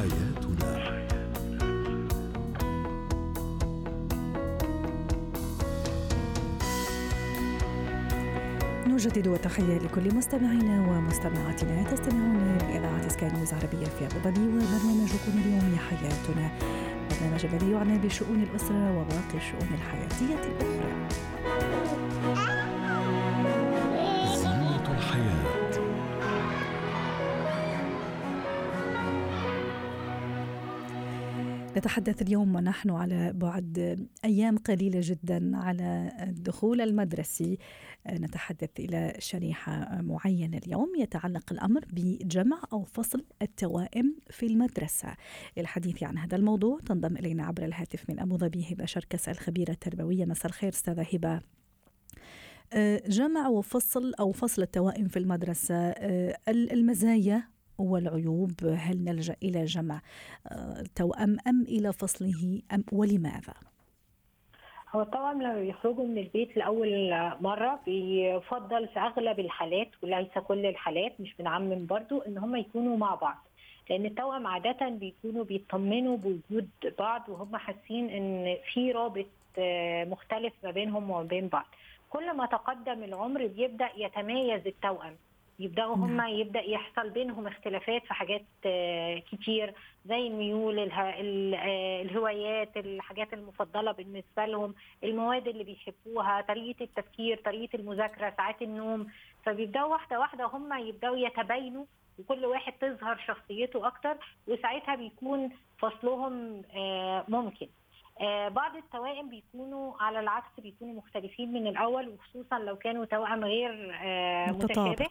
حياتنا. نجدد وتحية لكل مستمعينا ومستمعاتنا تستمعون لإذاعة سكاي نيوز عربية في أبو ظبي وبرنامجكم اليومي حياتنا. البرنامج الذي يعنى بشؤون الأسرة وباقي الشؤون الحياتية الأخرى. نتحدث اليوم ونحن على بعد أيام قليلة جدا على الدخول المدرسي. نتحدث إلى شريحة معينة اليوم. يتعلق الأمر بجمع أو فصل التوائم في المدرسة. للحديث عن هذا الموضوع تنضم إلينا عبر الهاتف من أبو ظبي هبة شركس الخبيرة التربوية. مساء الخير أستاذة هبة. جمع وفصل أو فصل التوائم في المدرسة المزايا والعيوب؟ هل نلجأ إلى جمع آه، أم إلى فصله أم ولماذا؟ هو طبعا لما بيخرجوا من البيت لأول مرة بيفضل في أغلب الحالات وليس كل الحالات مش بنعمم برضو إن هم يكونوا مع بعض. لأن التوأم عادة بيكونوا بيطمنوا بوجود بعض وهم حاسين إن في رابط آه، مختلف ما بينهم وما بين بعض. كل ما تقدم العمر بيبدأ يتميز التوأم. يبدأوا هم نعم. يبدأ يحصل بينهم اختلافات في حاجات آه، كتير زي الميول آه، الهوايات الحاجات المفضلة بالنسبة لهم المواد اللي بيحبوها طريقة التفكير طريقة المذاكرة ساعات النوم. فبيبدأوا واحدة واحدة هم يبدأوا يتباينوا وكل واحد تظهر شخصيته أكتر وساعتها بيكون فصلهم آه، ممكن. بعض التوائم بيكونوا على العكس بيكونوا مختلفين من الأول وخصوصا لو كانوا توأم غير متشابه.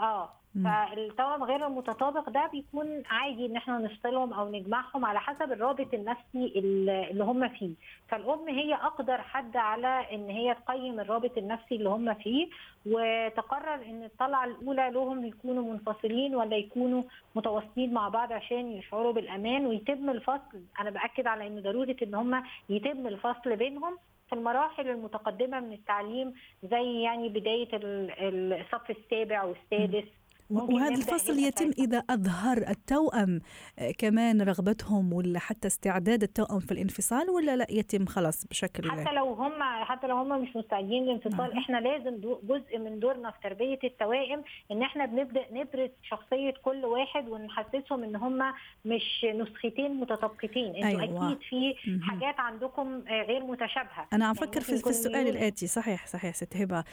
آه. فالتوأم غير المتطابق ده بيكون عادي إن إحنا نفصلهم أو نجمعهم على حسب الرابط النفسي اللي هم فيه. فالأم هي أقدر حد على إن هي تقيم الرابط النفسي اللي هم فيه وتقرر إن الطلعة الأولى لهم يكونوا منفصلين ولا يكونوا متواصلين مع بعض عشان يشعروا بالأمان ويتم الفصل. أنا بأكد على إن ضرورة إن هم يتم الفصل بينهم في المراحل المتقدمة من التعليم زي يعني بداية الصف السابع والسادس. وهذا الفصل يتم إذا أظهر التوأم. آه، كمان رغبتهم ولا حتى استعداد التوأم في الانفصال ولا لا؟ يتم خلاص بشكل حتى لو هم حتى لو هم مش مستعدين للانفصال إحنا لازم جزء من دورنا في تربية التوائم إن إحنا بنبدأ نبرز شخصية كل واحد ونحسسهم إن هم مش نسختين متطابقتين. أنتوا أيوة. أكيد في حاجات عندكم آه، غير متشابهة. أنا عم يعني فكر في, في السؤال الآتي. صحيح صحيح ست هبة.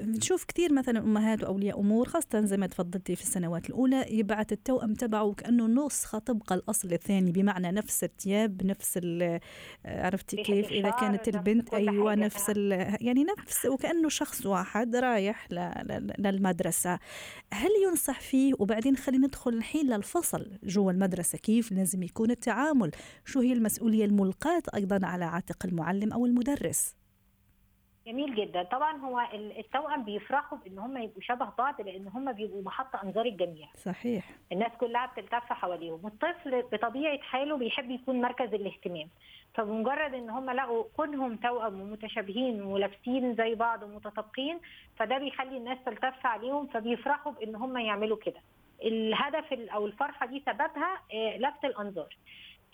بنشوف آه، كثير مثلا أمهات وأولياء أمور خاصة زي ما تفضلت في السنوات الأولى يبعث التوأم تبعه كأنه نسخة طبق الأصل الثاني بمعنى نفس الثياب نفس عرفتي كيف؟ إذا كانت البنت أيوة نفس يعني نفس وكأنه شخص واحد رايح للمدرسة. هل ينصح فيه؟ وبعدين خلينا ندخل الحين للفصل جوا المدرسة كيف لازم يكون التعامل؟ شو هي المسؤولية الملقاة أيضا على عاتق المعلم أو المدرس؟ جميل جدا. طبعا هو التوأم بيفرحوا بإن هم يبقوا شبه بعض لإن هم بيبقوا محط أنظار الجميع. صحيح. الناس كلها بتلتف حواليهم. والطفل بطبيعة حاله بيحب يكون مركز الاهتمام. فبمجرد إن هم لقوا كونهم توأم ومتشابهين ولابسين زي بعض ومتطابقين فده بيخلي الناس تلتف عليهم فبيفرحوا بإن هم يعملوا كده. الهدف أو الفرحة دي سببها آه، لفت الأنظار.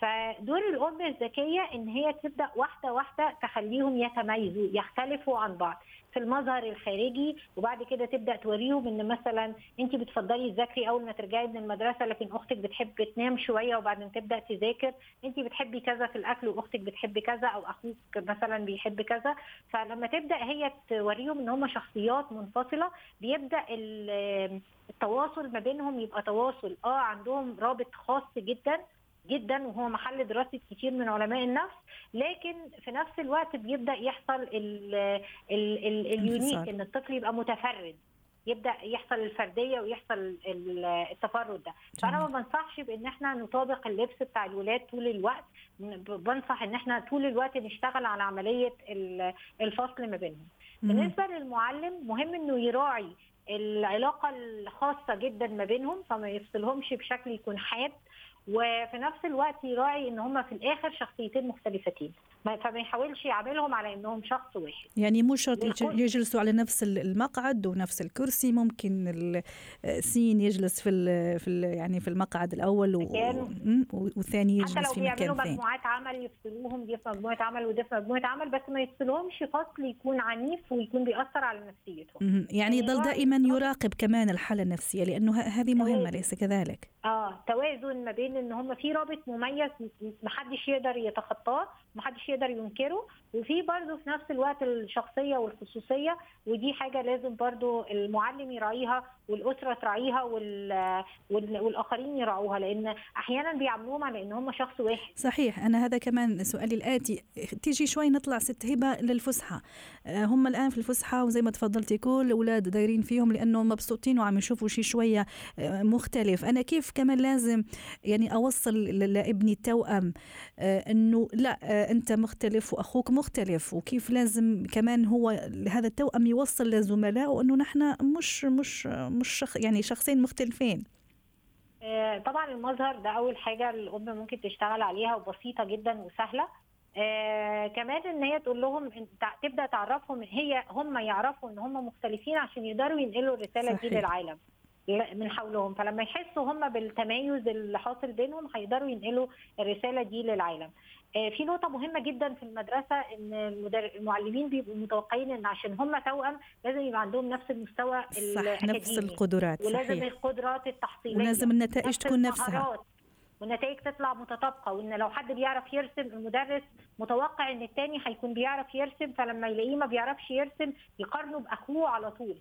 فدور الأم الذكية إن هي تبدأ واحدة واحدة تخليهم يتميزوا يختلفوا عن بعض في المظهر الخارجي وبعد كده تبدأ توريهم إن مثلا انت بتفضلي تذاكري أول ما ترجعي من المدرسة لكن أختك بتحب تنام شوية وبعدين تبدأ تذاكر انت بتحبي كذا في الأكل وأختك بتحب كذا أو أخوك مثلا بيحب كذا. فلما تبدأ هي توريهم إن هم شخصيات منفصلة بيبدأ التواصل ما بينهم يبقى تواصل. آه عندهم رابط خاص جدا جدا وهو محل دراسة كتير من علماء النفس لكن في نفس الوقت بيبدأ يحصل اليونيك إن الطفل يبقى متفرد يبدأ يحصل الفردية ويحصل التفرد ده. فأنا ما بنصحش بإن إحنا نطابق اللبس بتاع الولاد طول الوقت بنصح إن إحنا طول الوقت نشتغل على عملية الفصل ما بينهم. بالنسبة للمعلم مهم إنه يراعي العلاقة الخاصة جدا ما بينهم فما يفصلهمش بشكل يكون حاد. وفي نفس الوقت يراعي إن هم في الآخر شخصيتين مختلفتين. فما يحاولش يعاملهم على إنهم شخص واحد. يعني مو شرط يجلسوا على نفس المقعد ونفس الكرسي ممكن السين يجلس في ال في ال يعني في المقعد الأول و... والثاني يجلس في مكان ثاني. حتى لو بيعملوا مجموعات عمل يفصلوهم دي في مجموعة عمل ودي في مجموعة عمل بس ما يفصلوهمش فصل يكون عنيف ويكون بيأثر على نفسيتهم. يعني, يعني يضل دائما يراقب كمان الحالة النفسية لأنه هذه مهمة ليس كذلك. آه توازن ما بين إن هم في رابط مميز محدش يقدر يتخطاه محدش يقدر ينكره وفي برضه في نفس الوقت الشخصية والخصوصية ودي حاجة لازم برضه المعلم يراعيها والأسرة تراعيها والآخرين يراعوها لأن أحيانا بيعاملوهم على إن هم شخص واحد. صحيح أنا هذا كمان سؤالي الآتي. تيجي شوي نطلع ست هبة للفسحه آه، هم الآن في الفسحه وزي ما تفضلتي كل الاولاد دايرين فيهم لأنه مبسوطين وعم يشوفوا شيء شوية آه، مختلف. أنا كيف كمان لازم يعني أوصل لابني التوأم آه، إنه لا أنت مختلف وأخوك مختلف وكيف لازم كمان هو هذا التوأم يوصل لزملائه انه نحن مش مش مش شخ يعني شخصين مختلفين. آه، طبعا المظهر ده أول حاجة الأم ممكن تشتغل عليها وبسيطة جدا وسهلة. آه كمان إن هي تقول لهم تبدأ تعرفهم هي هم يعرفوا إن هم مختلفين عشان يقدروا ينقلوا الرسالة صحيح. دي للعالم. من حولهم. فلما يحسوا هم بالتمايز اللي حاصل بينهم هيقدروا ينقلوا الرسالة دي للعالم. آه، في نقطة مهمة جدا في المدرسة إن المعلمين بيبقوا متوقعين إن عشان هم توأم لازم يبقى عندهم نفس المستوى صح نفس القدرات ولازم صحيح. القدرات التحصيلية. ولازم النتائج تكون نفسها. والنتائج تطلع متطابقة وإن لو حد بيعرف يرسم المدرس متوقع إن الثاني هيكون بيعرف يرسم فلما يلاقيه ما بيعرفش يرسم يقارنه بأخوه على طول.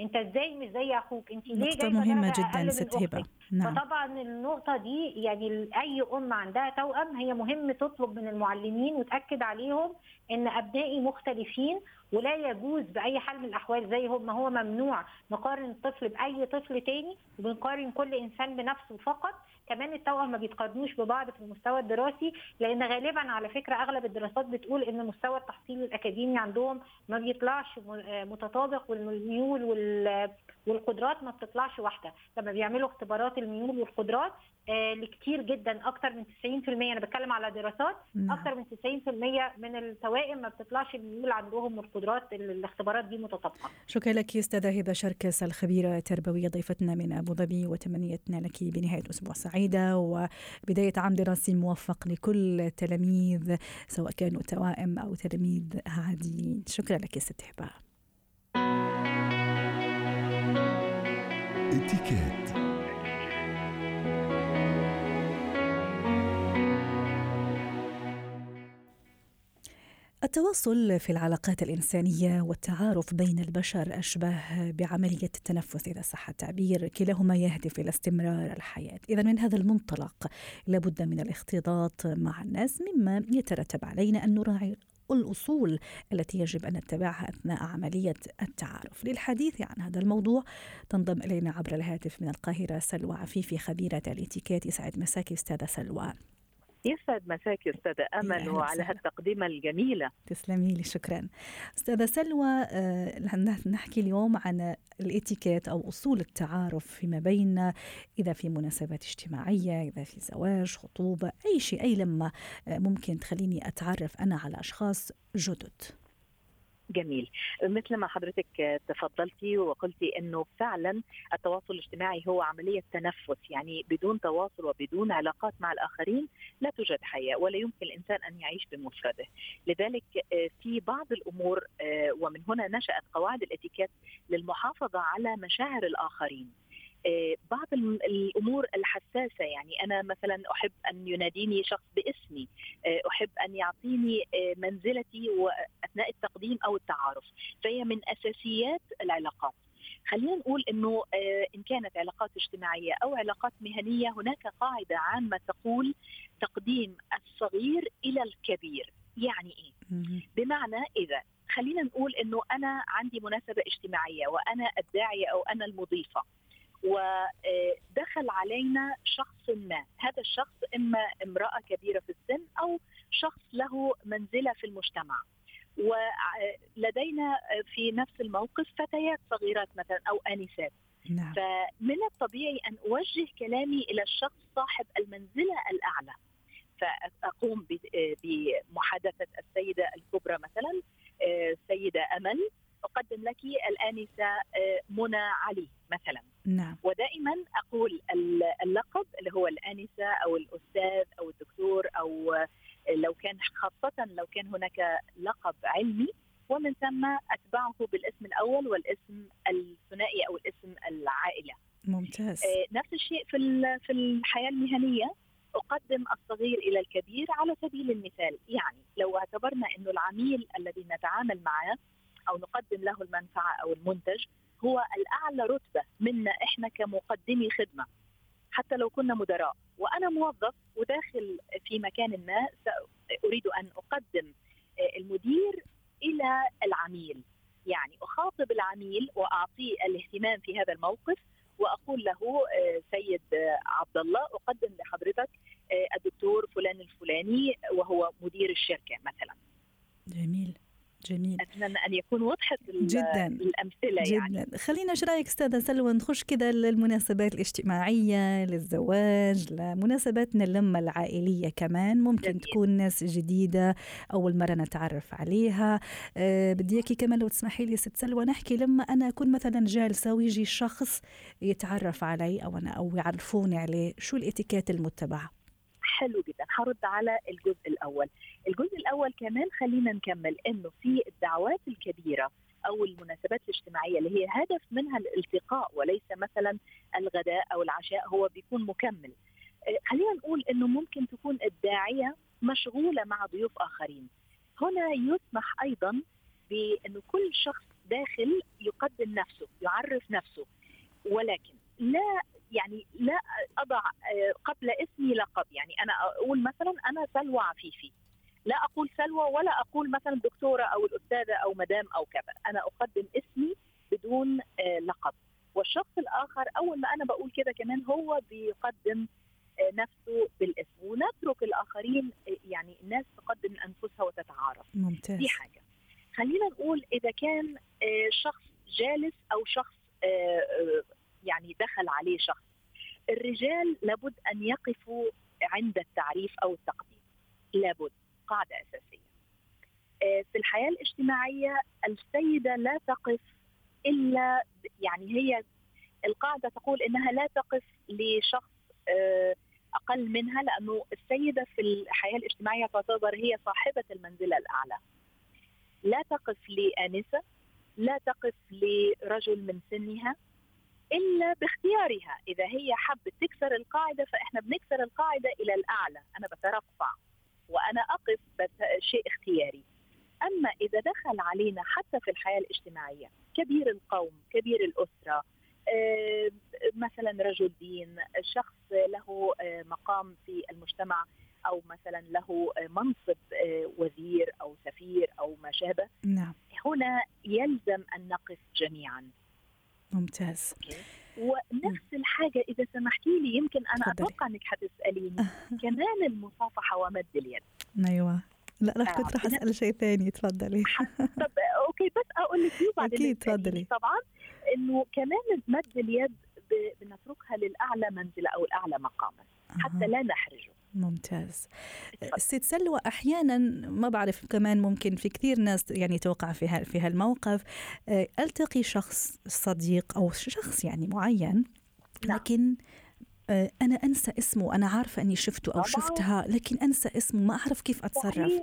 انت إزاي مش زي أخوك؟ انت ليه نقطة مهمة جدا ست هبة. نعم. فطبعا النقطة دي يعني أي أم عندها توأم هي مهم تطلب من المعلمين وتأكد عليهم إن أبنائي مختلفين ولا يجوز بأي حال من الأحوال زي ما هو ممنوع نقارن الطفل بأي طفل تاني وبنقارن كل إنسان بنفسه فقط. كمان التوأم ما بيتقارنوش ببعض في المستوى الدراسي لأن غالبا على فكرة أغلب الدراسات بتقول إن مستوى التحصيل الأكاديمي عندهم ما بيطلعش متطابق والميول والقدرات ما بتطلعش واحدة. لما بيعملوا اختبارات الميول والقدرات آه لكتير جدا أكتر من 90% أنا بتكلم على دراسات. أكتر من 90% من التوائم ما بتطلعش الميول عندهم والقدرات الاختبارات دي متطابقة. شكرا لك أستاذة هبة شركس الخبيرة التربوية ضيفتنا من أبو ظبي وتمنيتنا لك بنهاية أسبوع سعيده وبداية عام دراسي موفق لكل التلاميذ سواء كانوا توائم أو تلاميذ عاديين. شكرا لك ست هبه اتكات التواصل في العلاقات الإنسانية والتعارف بين البشر أشبه بعملية التنفس إذا صح التعبير كلاهما يهدف إلى استمرار الحياة. إذا من هذا المنطلق لابد من الاختلاط مع الناس مما يترتب علينا أن نراعي الأصول التي يجب أن نتبعها أثناء عملية التعارف. للحديث عن هذا الموضوع تنضم إلينا عبر الهاتف من القاهرة سلوى عفيفي خبيرة الاتيكيت يسعد مساكي أستاذة سلوى. يسعد مساك أستاذة أمل وعلى هالتقديمه الجميلة. تسلمي لي شكرا. أستاذة سلوى آه نحكي اليوم عن الإتيكيت أو أصول التعارف فيما بيننا إذا في مناسبات اجتماعية إذا في زواج خطوبة أي شيء أي لما آه ممكن تخليني أتعرف أنا على أشخاص جدد. جميل. مثل ما حضرتك تفضلتي وقلتي إنه فعلا التواصل الاجتماعي هو عملية تنفس يعني بدون تواصل وبدون علاقات مع الآخرين لا توجد حياة ولا يمكن الإنسان أن يعيش بمفرده. لذلك آه، في بعض الأمور آه، ومن هنا نشأت قواعد الإتيكيت للمحافظة على مشاعر الآخرين. آه، بعض الأمور الحساسة يعني أنا مثلا أحب أن يناديني شخص باسمي أحب أن يعطيني منزلتي أثناء التقديم أو التعارف فهي من أساسيات العلاقات. خلينا نقول إنه إن كانت علاقات اجتماعية أو علاقات مهنية هناك قاعدة عامة تقول تقديم الصغير إلى الكبير. يعني إيه؟ بمعنى إذا خلينا نقول إنه أنا عندي مناسبة اجتماعية وأنا الداعيه أو أنا المضيفة ودخل علينا شخص ما. هذا الشخص إما امرأة كبيرة في السن أو شخص له منزلة في المجتمع. ولدينا في نفس الموقف فتيات صغيرات مثلا أو آنسات. نعم. فمن الطبيعي أن أوجه كلامي إلى الشخص صاحب المنزلة الأعلى. فأقوم بمحادثة السيدة الكبرى مثلا السيده أمل أقدم لك الآنسة منى علي مثلا. نعم. ودائما أقول اللقب اللي هو الآنسة أو الأستاذ أو الدكتور أو لو كان خاصة لو كان هناك لقب علمي ومن ثم أتبعه بالاسم الأول والاسم الثنائي أو الاسم العائلة. ممتاز. نفس الشيء في في الحياة المهنية أقدم الصغير إلى الكبير على سبيل المثال، يعني لو اعتبرنا إنه العميل الذي نتعامل معه أو نقدم له المنفعة أو المنتج هو الأعلى رتبة منا إحنا كمقدمي خدمة حتى لو كنا مدراء. وأنا موظف وداخل في مكان ما اريد أن أقدم المدير إلى العميل. يعني أخاطب العميل واعطيه الاهتمام في هذا الموقف وأقول له سيد عبد الله أقدم لحضرتك الدكتور فلان الفلاني وهو مدير الشركة مثلا. جميل. جميل. أتمنى أن يكون وضحت جدا. الأمثلة جدا. يعني خلينا إيش رأيك أستاذة سلوى نخش كذا للمناسبات الاجتماعية للزواج لمناسباتنا اللمة العائلية كمان. ممكن جميل. تكون ناس جديدة أول مرة نتعرف عليها. أه بدي إياكي كمان لو تسمحي لي ست سلوى نحكي لما أنا أكون مثلا جالسة ويجي شخص يتعرف علي أو أنا أو يعرفوني عليه شو الإتيكيت المتبعه حلو جدا. هرد على الجزء الأول. الجزء الأول كمان خلينا نكمل إنه في الدعوات الكبيرة أو المناسبات الاجتماعية اللي هي هدف منها الالتقاء وليس مثلا الغداء أو العشاء هو بيكون مكمل. خلينا نقول إنه ممكن تكون الداعية مشغولة مع ضيوف آخرين. هنا يسمح أيضا بإنه كل شخص داخل يقدم نفسه يعرف نفسه. ولكن لا يعني لا أضع قبل اسمي لقب. يعني أنا أقول مثلا أنا سلوى عفيفي. لا أقول سلوى ولا أقول مثلا دكتورة أو الأستاذة أو مدام أو كذا. أنا أقدم اسمي بدون لقب. والشخص الآخر أول ما أنا بقول كده كمان هو بيقدم نفسه بالاسم. ونترك الآخرين يعني الناس تقدم أنفسها وتتعارف. ممتاز. دي حاجة. خلينا نقول إذا كان شخص جالس أو شخص يعني دخل عليه شخص. الرجال لابد أن يقفوا عند التعريف أو التقديم. لابد. قاعدة أساسية. في الحياة الاجتماعية السيدة لا تقف إلا يعني هي القاعدة تقول إنها لا تقف لشخص أقل منها لأنه السيدة في الحياة الاجتماعية تعتبر هي صاحبة المنزله الأعلى. لا تقف لآنسة لا تقف لرجل من سنها إلا باختيارها. إذا هي حبت تكسر القاعدة فإحنا بنكسر القاعدة إلى الأعلى. أنا بترفع. وأنا أقف بس شيء اختياري. أما إذا دخل علينا حتى في الحياة الاجتماعية كبير القوم كبير الأسرة آه مثلا رجل دين شخص له آه مقام في المجتمع أو مثلا له منصب آه وزير أو سفير أو ما شابه نعم. هنا يلزم أن نقف جميعا. ممتاز. ونفس الحاجة إذا سمحتي لي يمكن أنا فضلي. أتوقع أنك حتسأليني. كمان المصافحة ومد اليد. أيوة. لا رح كنت رح أسأل شيء ثاني. تفضلي طب أوكي بس أقول لك وبعدين أكيد تفضلي طبعا إنه كمان مد اليد بنتركها للأعلى منزلة أو الأعلى مقاما. حتى لا نحرجه. ممتاز. ست سلوى أحيانا ما بعرف كمان ممكن في كثير ناس يعني توقع في في هالموقف ألتقي شخص صديق أو شخص يعني معين لكن أنا أنسى اسمه أنا عارفة أني شفته أو شفتها لكن أنسى اسمه ما أعرف كيف أتصرف. صحيح.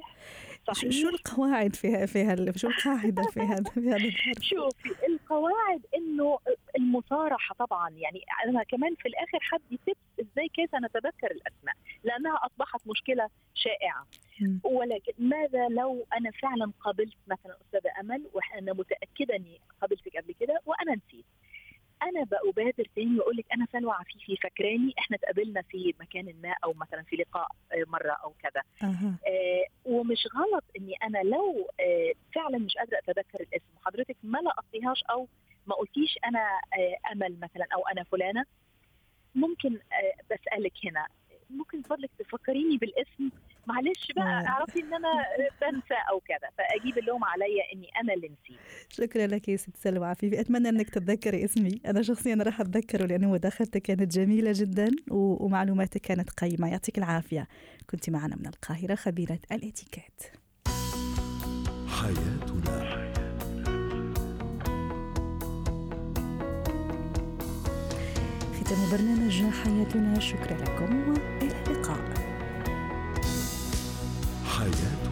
صحيح. شو القواعد في في شو القاعدة في هذا في هذا شوفي القواعد إنه المصارحة طبعا يعني أنا كمان في الآخر حدي تبس إزاي كيف نتذكر الأسماء لأنها أصبحت مشكلة شائعة. ولكن ماذا لو أنا فعلا قابلت مثلا أستاذة أمل وأنا متأكدة إني قابلتك قبل كده وأنا نسيت أنا بأبادر تاني واقول لك أنا سلوى عفيفي فاكراني؟ إحنا اتقابلنا في مكان ما أو مثلا في لقاء مرة أو كذا. أه. آه ومش غلط إني أنا لو آه فعلا مش قادرة أتذكر الاسم وحضرتك ما لقطتيهاش أو ما قلتيش أنا آه أمل مثلا أو أنا فلانة ممكن آه بسألك هنا. ممكن فضلك تفكريني بالاسم. معلش بقى اعرفي إن أنا بنسى أو كذا فأجيب اللوم عليا إني أنا اللي نسيت. شكرا لك يا ست سلوى. عفيفي أتمنى إنك تتذكري اسمي. أنا شخصيا راح أتذكره لأنه مداخلتك كانت جميلة جدا ومعلوماتك كانت قيمة. يعطيك العافية. كنت معنا من القاهرة خبيرة الإتيكيت. حياتنا. ختام برنامج حياتنا. شكرا لكم. Yeah.